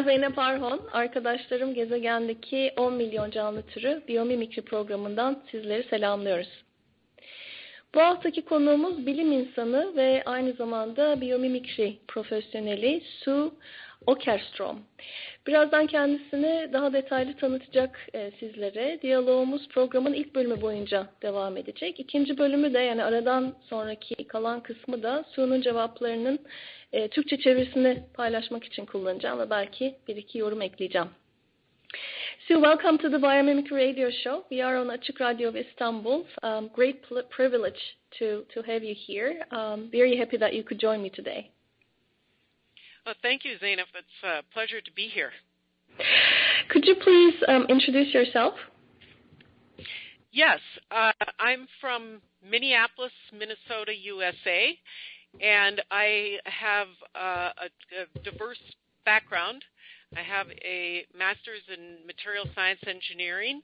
ben Zeynep Arhon. Arkadaşlarım gezegendeki 10 milyon canlı türü biyomimikri programından sizleri selamlıyoruz. Bu haftaki konuğumuz bilim insanı ve aynı zamanda biyomimikri profesyoneli Sue Okerstrom. Birazdan kendisini daha detaylı tanıtacak e, sizlere. Diyalogumuz programın ilk bölümü boyunca devam edecek. İkinci bölümü de yani aradan sonraki kalan kısmı da Sue'nun cevaplarının e, Türkçe çevirisini paylaşmak için kullanacağım ve belki bir iki yorum ekleyeceğim. So welcome to the Biomimicry Radio Show. We are on Açık of Istanbul. Um, great privilege to, to have you here. Um, very happy that you could join me today. Well, thank you, Zainab. It's a pleasure to be here. Could you please um, introduce yourself? Yes, uh, I'm from Minneapolis, Minnesota, USA, and I have uh, a, a, diverse background. I have a master's in material science engineering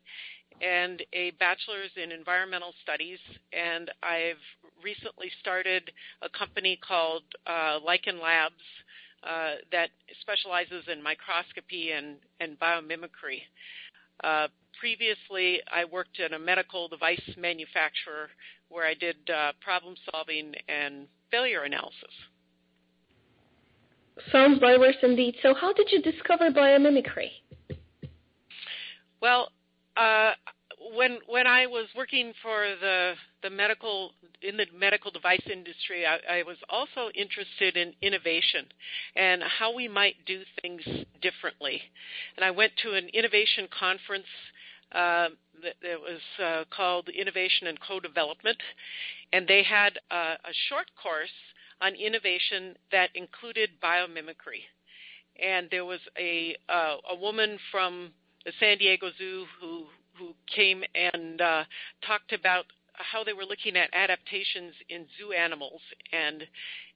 and a bachelor's in environmental studies, and I've recently started a company called uh, Lichen Labs uh, that specializes in microscopy and, and biomimicry. Uh, previously, I worked in a medical device manufacturer where I did uh, problem solving and failure analysis. Sounds diverse indeed. So, how did you discover biomimicry? Well, uh, when when I was working for the the medical in the medical device industry, I, I, was also interested in innovation and how we might do things differently. And I went to an innovation conference uh, that, was uh, called Innovation and Co-Development, and they had a, a short course on innovation that included biomimicry. And there was a uh, a woman from the San Diego Zoo who who came and uh, talked about how they were looking at adaptations in zoo animals and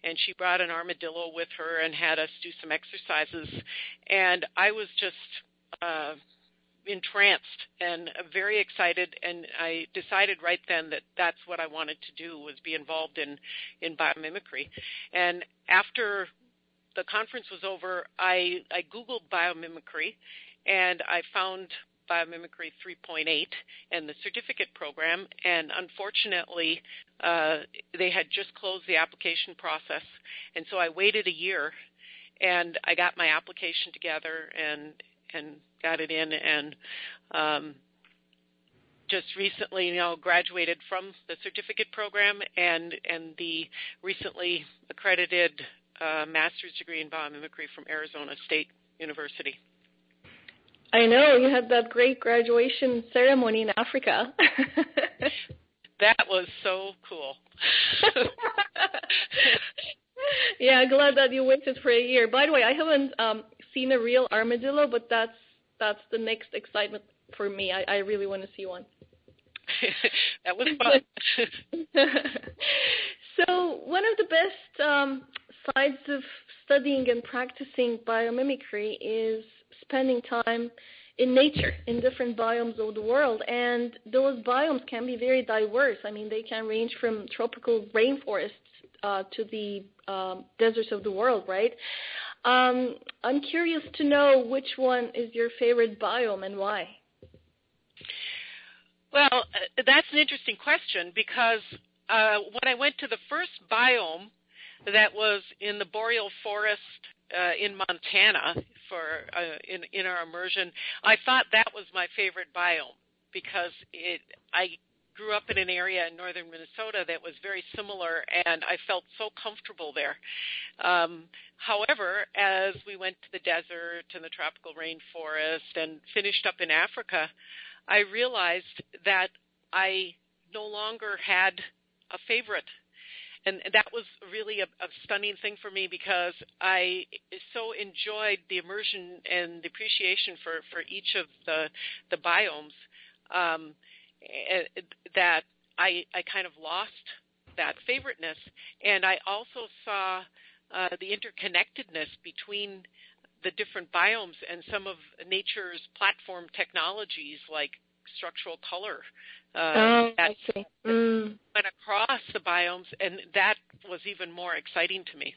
and she brought an armadillo with her and had us do some exercises and I was just uh entranced and very excited and I decided right then that that's what I wanted to do was be involved in in biomimicry. And after the conference was over I I googled biomimicry and I found Biomimicry 3.8 and the certificate program, and unfortunately, uh, they had just closed the application process, and so I waited a year, and I got my application together and and got it in, and um, just recently, you know, graduated from the certificate program and and the recently accredited uh, master's degree in biomimicry from Arizona State University. I know you had that great graduation ceremony in Africa. that was so cool. yeah, glad that you waited for a year. By the way, I haven't um, seen a real armadillo, but that's that's the next excitement for me. I, I really want to see one. that was fun. so, one of the best um, sides of studying and practicing biomimicry is spending time in nature in different biomes of the world and those biomes can be very diverse i mean they can range from tropical rainforests uh, to the um, deserts of the world right um, i'm curious to know which one is your favorite biome and why well uh, that's an interesting question because uh, when i went to the first biome that was in the boreal forest uh, in Montana for uh, in in our immersion. I thought that was my favorite biome because it I grew up in an area in northern Minnesota that was very similar, and I felt so comfortable there. Um, however, as we went to the desert and the tropical rainforest and finished up in Africa, I realized that I no longer had a favorite and that was really a, a, stunning thing for me because I so enjoyed the immersion and the appreciation for, for each of the the biomes um, that I I kind of lost that favoriteness, and I also saw uh, the interconnectedness between the different biomes and some of nature's platform technologies like structural color uh, oh, that Mm. went across the biomes, and that was even more exciting to me.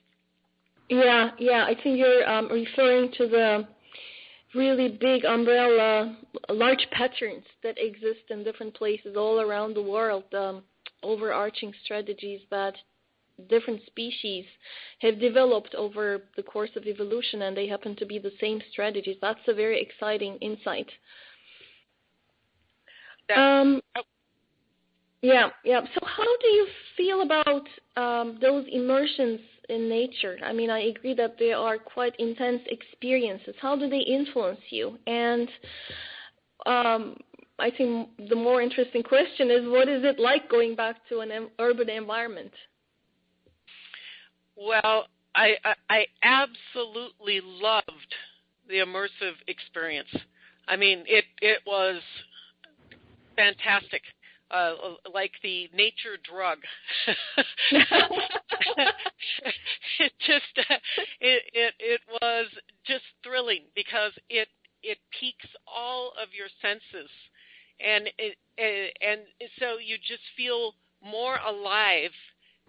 Yeah, yeah. I think you're um, referring to the really big umbrella, large patterns that exist in different places all around the world, um, overarching strategies that different species have developed over the course of evolution, and they happen to be the same strategies. That's a very exciting insight. Um, oh. Yeah, yeah. So, how do you feel about um, those immersions in nature? I mean, I agree that they are quite intense experiences. How do they influence you? And um, I think the more interesting question is, what is it like going back to an urban environment? Well, I, I, I absolutely loved the immersive experience. I mean, it it was fantastic. Uh, like the nature drug. it just uh, it, it it was just thrilling because it it piques all of your senses, and it and so you just feel more alive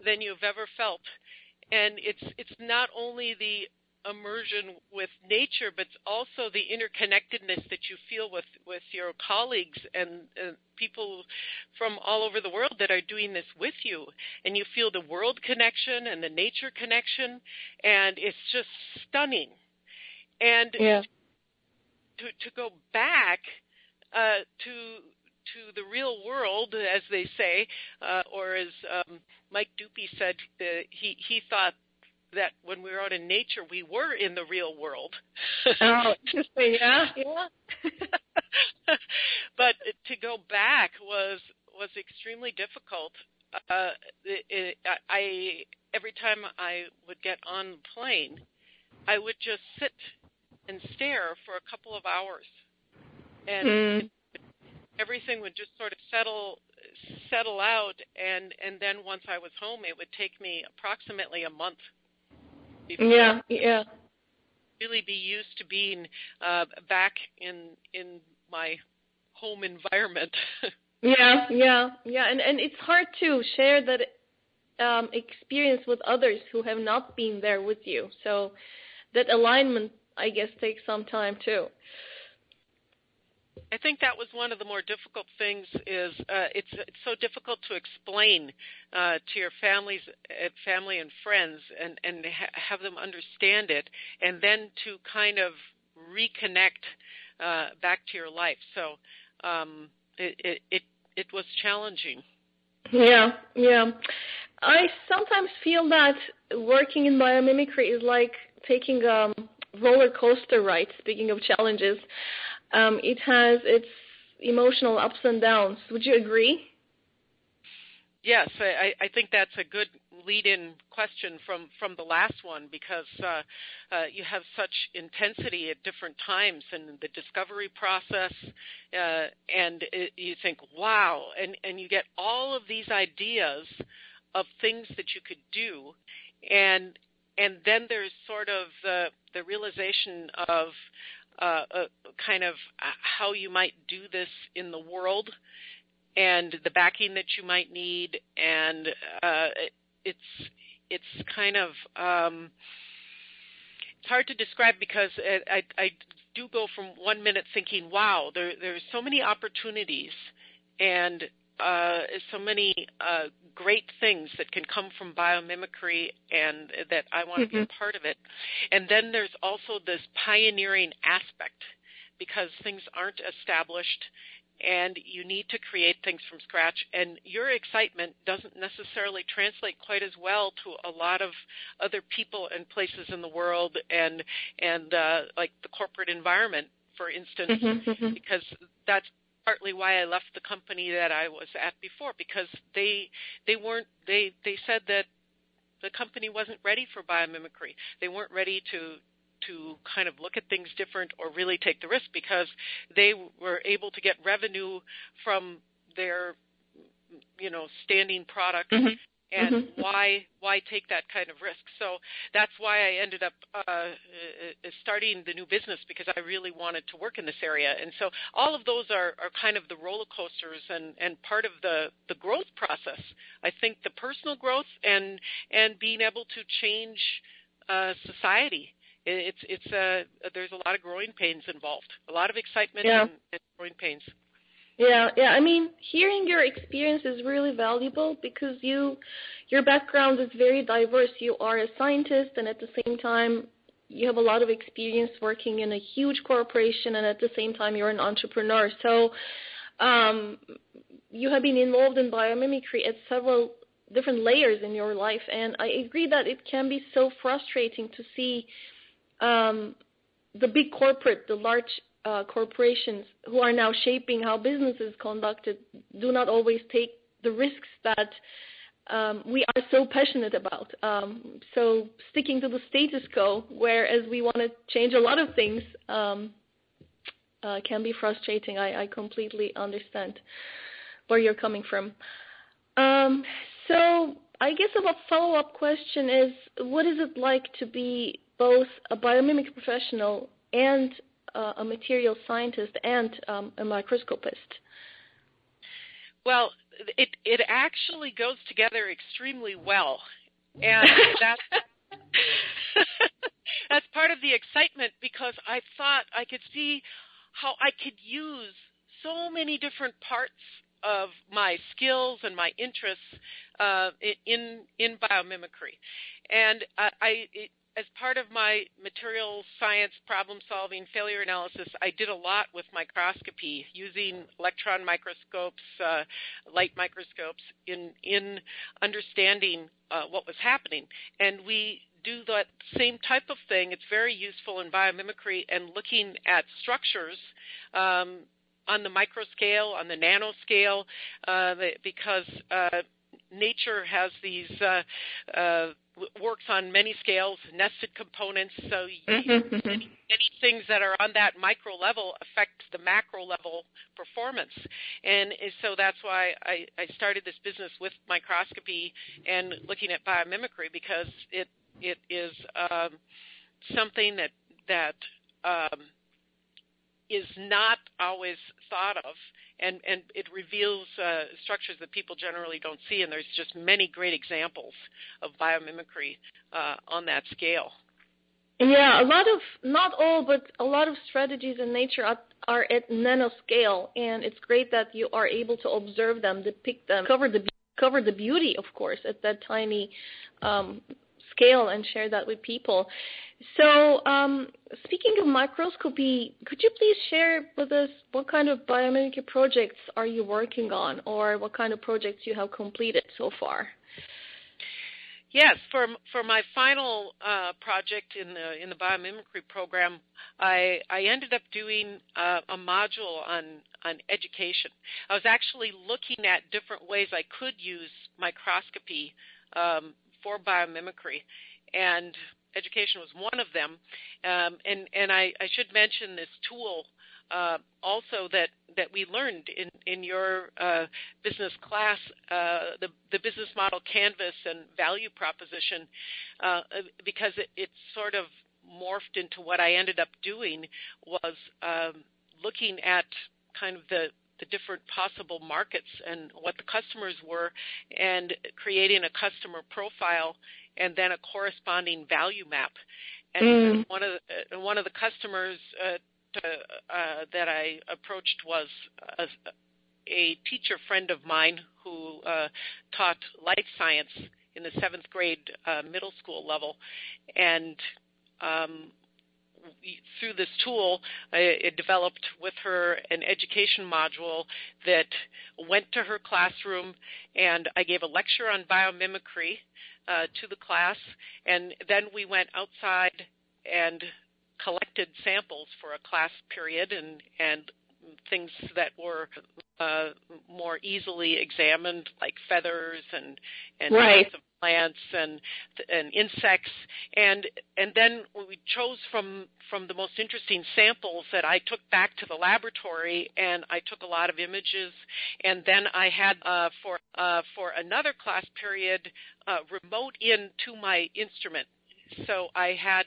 than you've ever felt. And it's it's not only the immersion with nature, but also the interconnectedness that you feel with, with your colleagues and uh, people from all over the world that are doing this with you. And you feel the world connection and the nature connection, and it's just stunning. And yeah. to, to go back uh, to to the real world, as they say, uh, or as um, Mike Dupy said, uh, he he thought that when we were out in nature, we were in the real world. oh. Yeah, yeah. but to go back was was extremely difficult. Uh, it, it, I every time I would get on the plane, I would just sit and stare for a couple of hours, and mm. everything would just sort of settle settle out and and then once I was home it would take me approximately a month yeah, yeah. Really be used to being uh, back in in my home environment. yeah, yeah, yeah, and and it's hard to share that um, experience with others who have not been there with you. So that alignment, I guess, takes some time too. I think that was one of the more difficult things. Is uh, it's it's so difficult to explain uh, to your families, uh, family and friends, and and ha- have them understand it, and then to kind of reconnect uh, back to your life. So um, it, it it it was challenging. Yeah, yeah. I sometimes feel that working in biomimicry is like taking a roller coaster ride. Speaking of challenges, um, it has its emotional ups and downs. Would you agree? Yes, I, I think that's a good lead-in question from, from the last one because uh, uh, you have such intensity at different times in the discovery process, uh, and it, you think, wow, and, and you get all of these ideas of things that you could do, and and then there's sort of the the realization of uh, uh, kind of how you might do this in the world and the backing that you might need. And uh, it's it's kind of um, it's hard to describe because I, I do go from one minute thinking, wow, there there's so many opportunities. And uh, so many uh, great things that can come from biomimicry and that I want to mm-hmm. be a mm-hmm. part of it. And then there's also this pioneering aspect because things aren't established and you need to create things from scratch and your excitement doesn't necessarily translate quite as well to a lot of other people and places in the world and and uh, like the corporate environment for instance mm-hmm, mm-hmm. because that's partly why I left the company that I was at before because they they weren't they they said that the company wasn't ready for biomimicry. They weren't ready to to kind of look at things different or really take the risk because they were able to get revenue from their you know standing products mm-hmm and mm-hmm. why why take that kind of risk? So that's why i ended up uh, uh, starting the new business because i really wanted to work in this area. And so all of those are, are kind of the roller coasters and, and part of the, the growth process. I think the personal growth and and being able to change uh, society. It's it's a uh, there's a lot of growing pains involved. A lot of excitement yeah. and, and growing pains yeah, yeah. I mean, hearing your experience is really valuable because you, your background is very diverse. You are a scientist, and at the same time, you have a lot of experience working in a huge corporation, and at the same time, you're an entrepreneur. So, um, you have been involved in biomimicry at several different layers in your life, and I agree that it can be so frustrating to see um, the big corporate, the large uh, corporations who are now shaping how business is conducted do not always take the risks that um, we are so passionate about. Um, so sticking to the status quo, whereas we want to change a lot of things, um, uh, can be frustrating. I, I, completely understand where you're coming from. Um, so I guess a follow-up question is, what is it like to be both a biomimic professional and a material scientist and um, a microscopist? Well, it it actually goes together extremely well, and that's that's part of the excitement because I thought I could see how I could use so many different parts of my skills and my interests uh, in in biomimicry, and I, I it, as part of my material science problem solving failure analysis, I did a lot with microscopy using electron microscopes, uh, light microscopes in in understanding uh, what was happening, and we do that same type of thing. It's very useful in biomimicry and looking at structures. Um, on the micro scale, on the nano scale, uh, because uh, nature has these uh, uh, works on many scales, nested components. So mm-hmm, mm-hmm. many, many things that are on that micro level affect the macro level performance, and so that's why I, I started this business with microscopy and looking at biomimicry because it it is um, something that that um, is not always thought of and and it reveals uh, structures that people generally don't see. And there's just many great examples of biomimicry uh, on that scale. Yeah, a lot of not all, but a lot of strategies in nature are, are at nanoscale, and it's great that you are able to observe them, depict them, cover the cover the beauty, of course, at that tiny um, scale, and share that with people. So, um, speaking of microscopy, could you please share with us what kind of biomimicry projects are you working on, or what kind of projects you have completed so far? Yes, for for my final uh, project in the in the biomimicry program, I I ended up doing uh, a module on on education. I was actually looking at different ways I could use microscopy um, for biomimicry, and education was one of them. Um, and and I, I, should mention this tool uh, also that, that we learned in, in your uh, business class, uh, the, the business model canvas and value proposition, uh, because it, it sort of morphed into what I ended up doing was um, looking at kind of the the different possible markets and what the customers were and creating a customer profile and then a corresponding value map. And mm. one of the, uh, one of the customers uh, to, uh, that I approached was a, a, teacher friend of mine who uh, taught life science in the seventh grade uh, middle school level, and um, through this tool, I developed with her an education module that went to her classroom, and I gave a lecture on biomimicry uh, to the class, and then we went outside and collected samples for a class period and and things that were uh, more easily examined, like feathers and and right. of plants and and insects, and and then we chose from from the most interesting samples that I took back to the laboratory, and I took a lot of images, and then I had uh, for uh, for another class period uh, remote in to my instrument so I had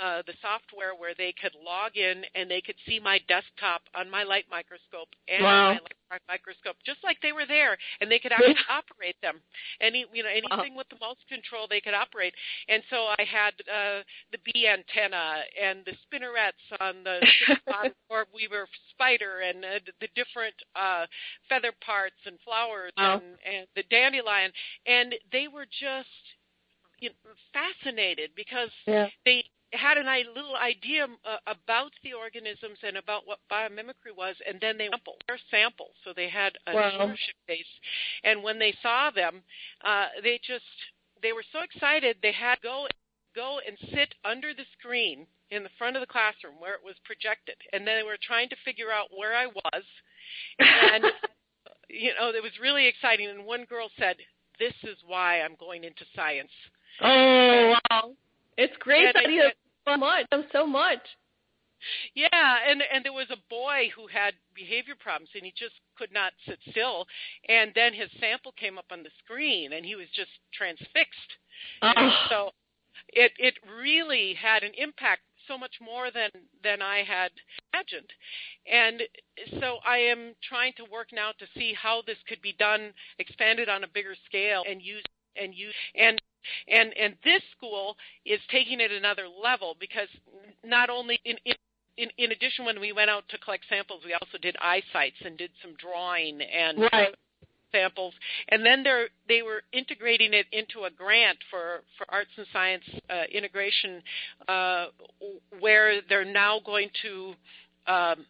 uh, the software where they could log in and they could see my desktop on my light microscope and wow. my light microscope just like they were there, and they could actually operate them. Any you know anything with the mouse control they could operate. And so I had uh, the bee antenna and the spinnerets on the orb weaver spider and uh, the different uh, feather parts and flowers and, and the dandelion, and they were just you know, fascinated because yeah. they had a little idea uh, about the organisms and about what biomimicry was, and then they sampled their samples. So they had a wow. base, and when they saw them, uh, they just they were so excited they had to go go and sit under the screen in the front of the classroom where it was projected, and then they were trying to figure out where I was, and you know it was really exciting. And one girl said, "This is why I'm going into science." Oh wow! It's great that I you said- have so much. so much. Yeah, and and there was a boy who had behavior problems and he just could not sit still and then his sample came up on the screen and he was just transfixed. Oh. So it it really had an impact so much more than than I had imagined. And so I am trying to work now to see how this could be done expanded on a bigger scale and use and use and and and this school is taking it another level because not only in, in in, in addition, when we went out to collect samples, we also did eye sites and did some drawing and right. samples. And then they they were integrating it into a grant for, for arts and science uh, integration, uh, where they're now going to um,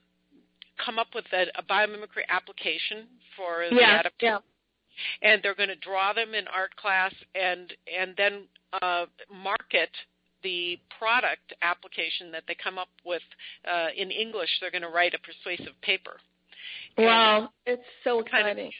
come up with a, a biomimicry application for the yeah, adaptation yeah. And they're going to draw them in art class and and then uh, market the product application that they come up with uh, in English. They're going to write a persuasive paper. Wow, it's so kind exciting. of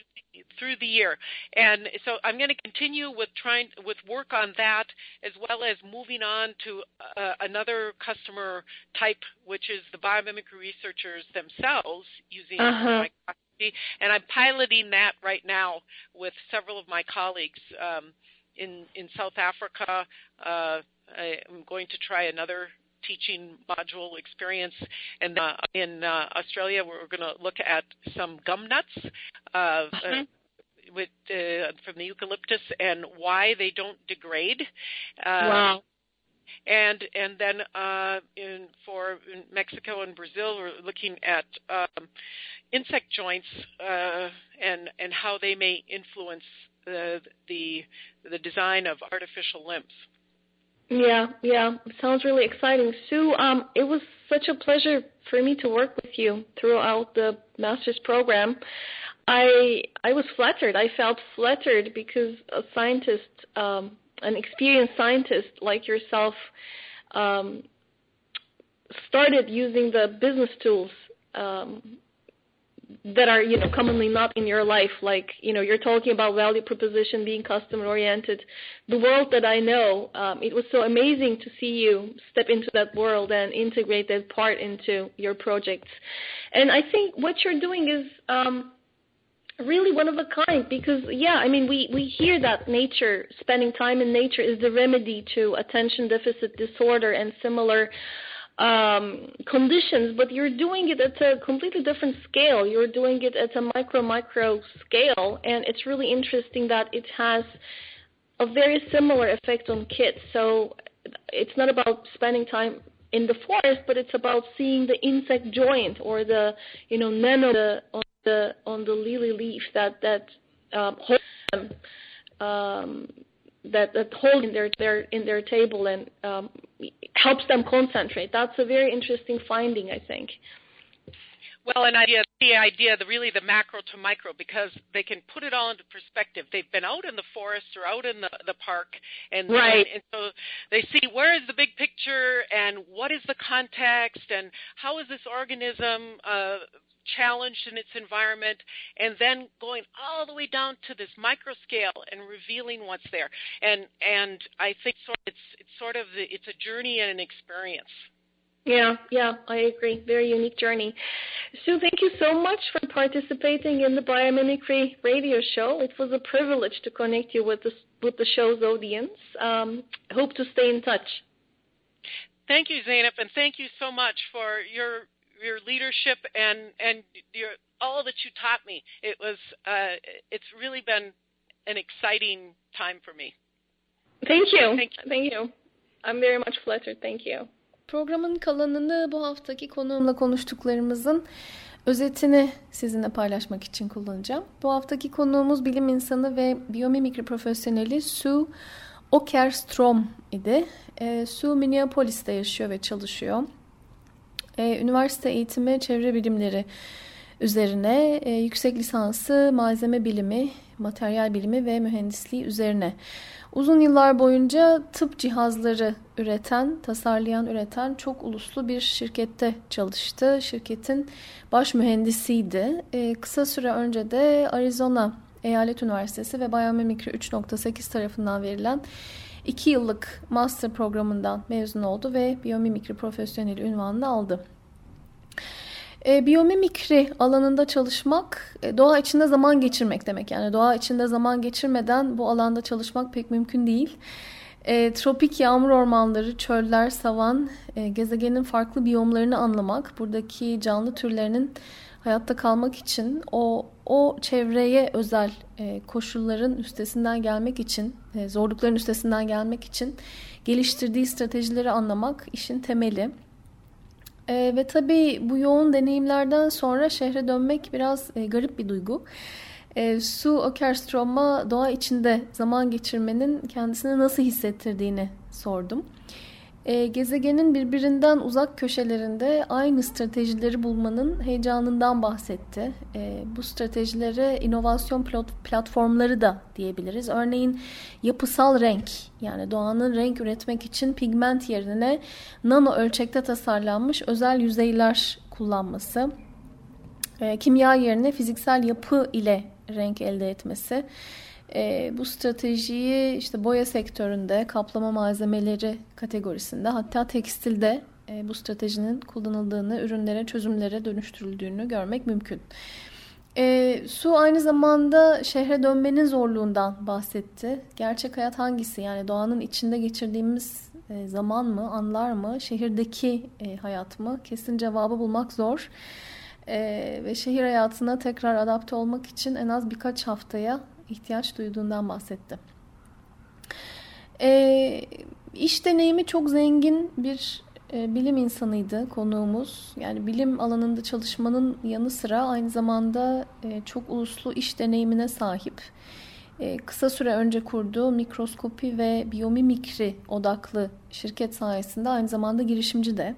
through the year, and so I'm going to continue with trying with work on that as well as moving on to uh, another customer type, which is the biomimicry researchers themselves using Uh-huh. microscopy, and I'm piloting that right now with several of my colleagues um, in in South Africa. Uh, I am going to try another teaching module experience. And uh, in uh, Australia, we're going to look at some gum nuts uh, uh, with uh, from the eucalyptus and why they don't degrade. Uh, wow. And and then uh, in for in Mexico and Brazil, we're looking at um, insect joints uh, and and how they may influence the the the design of artificial limbs. Yeah, yeah, sounds really exciting. Sue, um, it was such a pleasure for me to work with you throughout the master's program. I I was flattered. I felt flattered because a scientist, um, an experienced scientist like yourself, um, started using the business tools um, that are you know commonly not in your life like you know you're talking about value proposition being customer oriented the world that i know um, it was so amazing to see you step into that world and integrate that part into your projects. And i think what you're doing is um, really one of a kind because yeah i mean we we hear that nature spending time in nature is the remedy to attention deficit disorder and similar um, conditions, but you're doing it at a completely different scale. You're doing it at a micro micro scale, and it's really interesting that it has a very similar effect on kids. So it's not about spending time in the forest, but it's about seeing the insect joint or the you know nano the, on the on the lily leaf that that um, holds them. Um, that that hold in their, their in their table and um, helps them concentrate. That's a very interesting finding, I think. Well, an idea, the idea, the really the macro to micro, because they can put it all into perspective. They've been out in the forest or out in the the park, and right. and, and so they see where is the big picture and what is the context and how is this organism uh, challenged in its environment, and then going all the way down to this micro scale and revealing what's there. And and I think it's it's sort of the, it's a journey and an experience. Yeah, yeah, I agree. Very unique journey. Sue, thank you so much for participating in the Biomimicry radio show. It was a privilege to connect you with the, with the show's audience. Um, hope to stay in touch. Thank you, Zainab, and thank you so much for your your leadership and and your all that you taught me. It was uh, it's really been an exciting time for me. Thank you. Thank you. Thank you. I'm very much flattered. Thank you. Programın kalanını bu haftaki konuğumla konuştuklarımızın özetini sizinle paylaşmak için kullanacağım. Bu haftaki konuğumuz bilim insanı ve biyomimikri profesyoneli Sue Okerstrom idi. E, Sue Minneapolis'te yaşıyor ve çalışıyor. E, üniversite eğitimi çevre bilimleri üzerine, e, yüksek lisansı malzeme bilimi, materyal bilimi ve mühendisliği üzerine. Uzun yıllar boyunca tıp cihazları üreten, tasarlayan, üreten çok uluslu bir şirkette çalıştı. Şirketin baş mühendisiydi. E, kısa süre önce de Arizona Eyalet Üniversitesi ve Biomimicry 3.8 tarafından verilen 2 yıllık master programından mezun oldu ve biyomimikri profesyoneli ünvanını aldı. E, biyomimikri alanında çalışmak e, doğa içinde zaman geçirmek demek. Yani doğa içinde zaman geçirmeden bu alanda çalışmak pek mümkün değil. E, tropik yağmur ormanları, çöller, savan, e, gezegenin farklı biyomlarını anlamak, buradaki canlı türlerinin hayatta kalmak için o o çevreye özel e, koşulların üstesinden gelmek için, e, zorlukların üstesinden gelmek için geliştirdiği stratejileri anlamak işin temeli. E, ve tabii bu yoğun deneyimlerden sonra şehre dönmek biraz e, garip bir duygu. E, Sue Okerstrom'a doğa içinde zaman geçirmenin kendisine nasıl hissettirdiğini sordum. E, gezegenin birbirinden uzak köşelerinde aynı stratejileri bulmanın heyecanından bahsetti. E, bu stratejilere inovasyon platformları da diyebiliriz. Örneğin yapısal renk yani doğanın renk üretmek için pigment yerine nano ölçekte tasarlanmış özel yüzeyler kullanması. E, kimya yerine fiziksel yapı ile renk elde etmesi e, bu stratejiyi işte boya sektöründe, kaplama malzemeleri kategorisinde hatta tekstilde e, bu stratejinin kullanıldığını, ürünlere, çözümlere dönüştürüldüğünü görmek mümkün. E, Su aynı zamanda şehre dönmenin zorluğundan bahsetti. Gerçek hayat hangisi? Yani doğanın içinde geçirdiğimiz e, zaman mı, anlar mı, şehirdeki e, hayat mı? Kesin cevabı bulmak zor. E, ve şehir hayatına tekrar adapte olmak için en az birkaç haftaya ihtiyaç duyduğundan bahsetti. E, iş deneyimi çok zengin bir e, bilim insanıydı konuğumuz. Yani bilim alanında çalışmanın yanı sıra aynı zamanda e, çok uluslu iş deneyimine sahip. E, kısa süre önce kurduğu mikroskopi ve biyomimikri odaklı şirket sayesinde aynı zamanda girişimci de.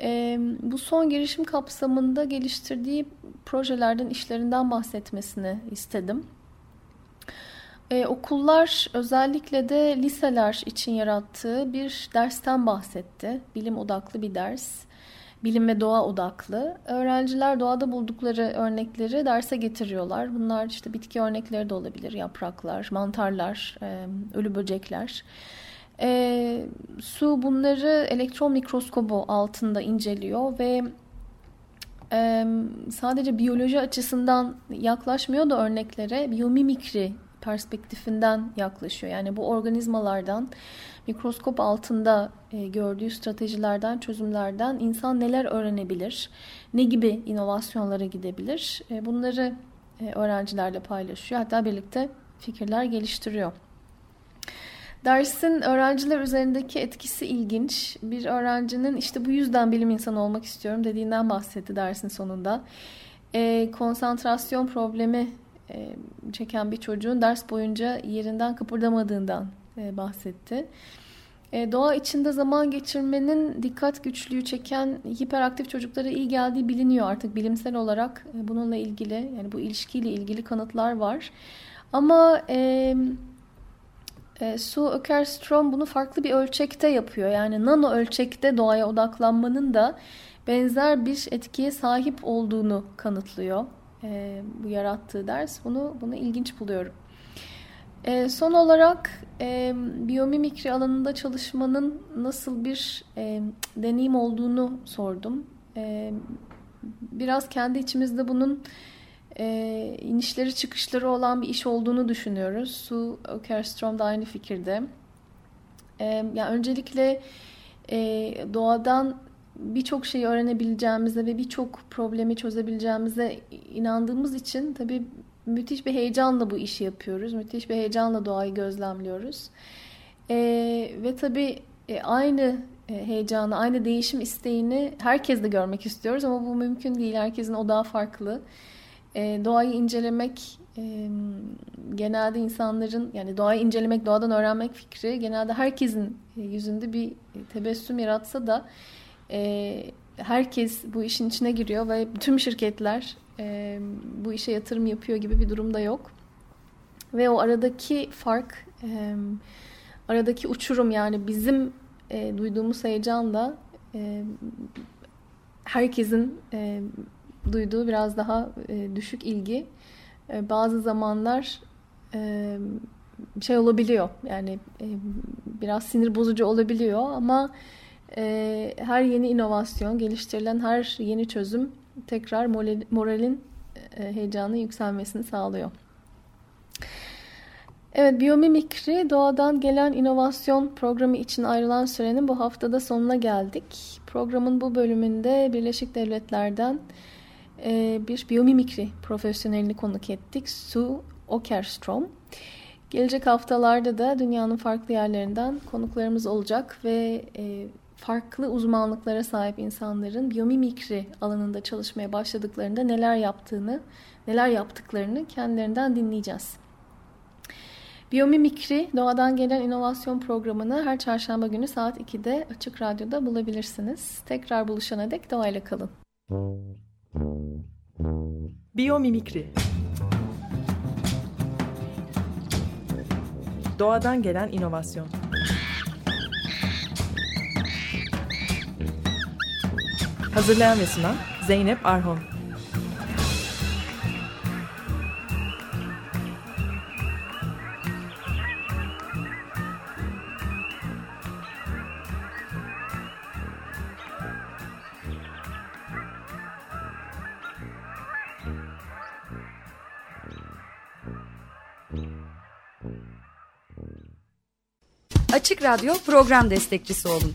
E, bu son girişim kapsamında geliştirdiği projelerden, işlerinden bahsetmesini istedim. Ee, okullar özellikle de liseler için yarattığı bir dersten bahsetti. Bilim odaklı bir ders. Bilim ve doğa odaklı. Öğrenciler doğada buldukları örnekleri derse getiriyorlar. Bunlar işte bitki örnekleri de olabilir. Yapraklar, mantarlar, e, ölü böcekler. E, su bunları elektron mikroskobu altında inceliyor ve e, sadece biyoloji açısından yaklaşmıyor da örneklere biyomimikri perspektifinden yaklaşıyor. Yani bu organizmalardan mikroskop altında e, gördüğü stratejilerden, çözümlerden insan neler öğrenebilir, ne gibi inovasyonlara gidebilir e, bunları e, öğrencilerle paylaşıyor. Hatta birlikte fikirler geliştiriyor. Dersin öğrenciler üzerindeki etkisi ilginç. Bir öğrencinin işte bu yüzden bilim insanı olmak istiyorum dediğinden bahsetti dersin sonunda. E, konsantrasyon problemi e, çeken bir çocuğun ders boyunca yerinden kıpırdamadığından e, bahsetti. E, doğa içinde zaman geçirmenin dikkat güçlüğü çeken hiperaktif çocuklara iyi geldiği biliniyor artık bilimsel olarak bununla ilgili yani bu ilişkiyle ilgili kanıtlar var. Ama e, e, Sue Ökerstrom bunu farklı bir ölçekte yapıyor. Yani nano ölçekte doğaya odaklanmanın da benzer bir etkiye sahip olduğunu kanıtlıyor e, bu yarattığı ders. Bunu bunu ilginç buluyorum. E, son olarak e, biyomimikri alanında çalışmanın nasıl bir e, deneyim olduğunu sordum. E, biraz kendi içimizde bunun e, inişleri çıkışları olan bir iş olduğunu düşünüyoruz. Su Okerstrom da aynı fikirde. E, yani öncelikle e, doğadan birçok şeyi öğrenebileceğimize ve birçok problemi çözebileceğimize inandığımız için tabii müthiş bir heyecanla bu işi yapıyoruz. Müthiş bir heyecanla doğayı gözlemliyoruz. E, ve tabii e, aynı e, heyecanı, aynı değişim isteğini herkes de görmek istiyoruz ama bu mümkün değil. Herkesin odağı farklı. E, doğayı incelemek e, genelde insanların yani doğayı incelemek, doğadan öğrenmek fikri genelde herkesin e, yüzünde bir tebessüm yaratsa da e, herkes bu işin içine giriyor ve tüm şirketler e, bu işe yatırım yapıyor gibi bir durumda yok. Ve o aradaki fark, e, aradaki uçurum yani bizim e, duyduğumuz heyecanla e, herkesin e, duyduğu biraz daha e, düşük ilgi e, bazı zamanlar e, şey olabiliyor yani e, biraz sinir bozucu olabiliyor ama e, her yeni inovasyon geliştirilen her yeni çözüm tekrar moralin e, heyecanı yükselmesini sağlıyor. Evet, biyomimikri doğadan gelen inovasyon programı için ayrılan sürenin bu haftada sonuna geldik. Programın bu bölümünde Birleşik Devletler'den e, bir biyomimikri profesyonelini konuk ettik. Sue Okerstrom. Gelecek haftalarda da dünyanın farklı yerlerinden konuklarımız olacak ve e, farklı uzmanlıklara sahip insanların biyomimikri alanında çalışmaya başladıklarında neler yaptığını, neler yaptıklarını kendilerinden dinleyeceğiz. Biyomimikri Doğadan Gelen İnovasyon Programı'nı her çarşamba günü saat 2'de Açık Radyo'da bulabilirsiniz. Tekrar buluşana dek doğayla kalın. Biyomimikri Doğadan gelen inovasyon Hazırlayan ve sunan Zeynep Arhon Açık Radyo program destekçisi olun.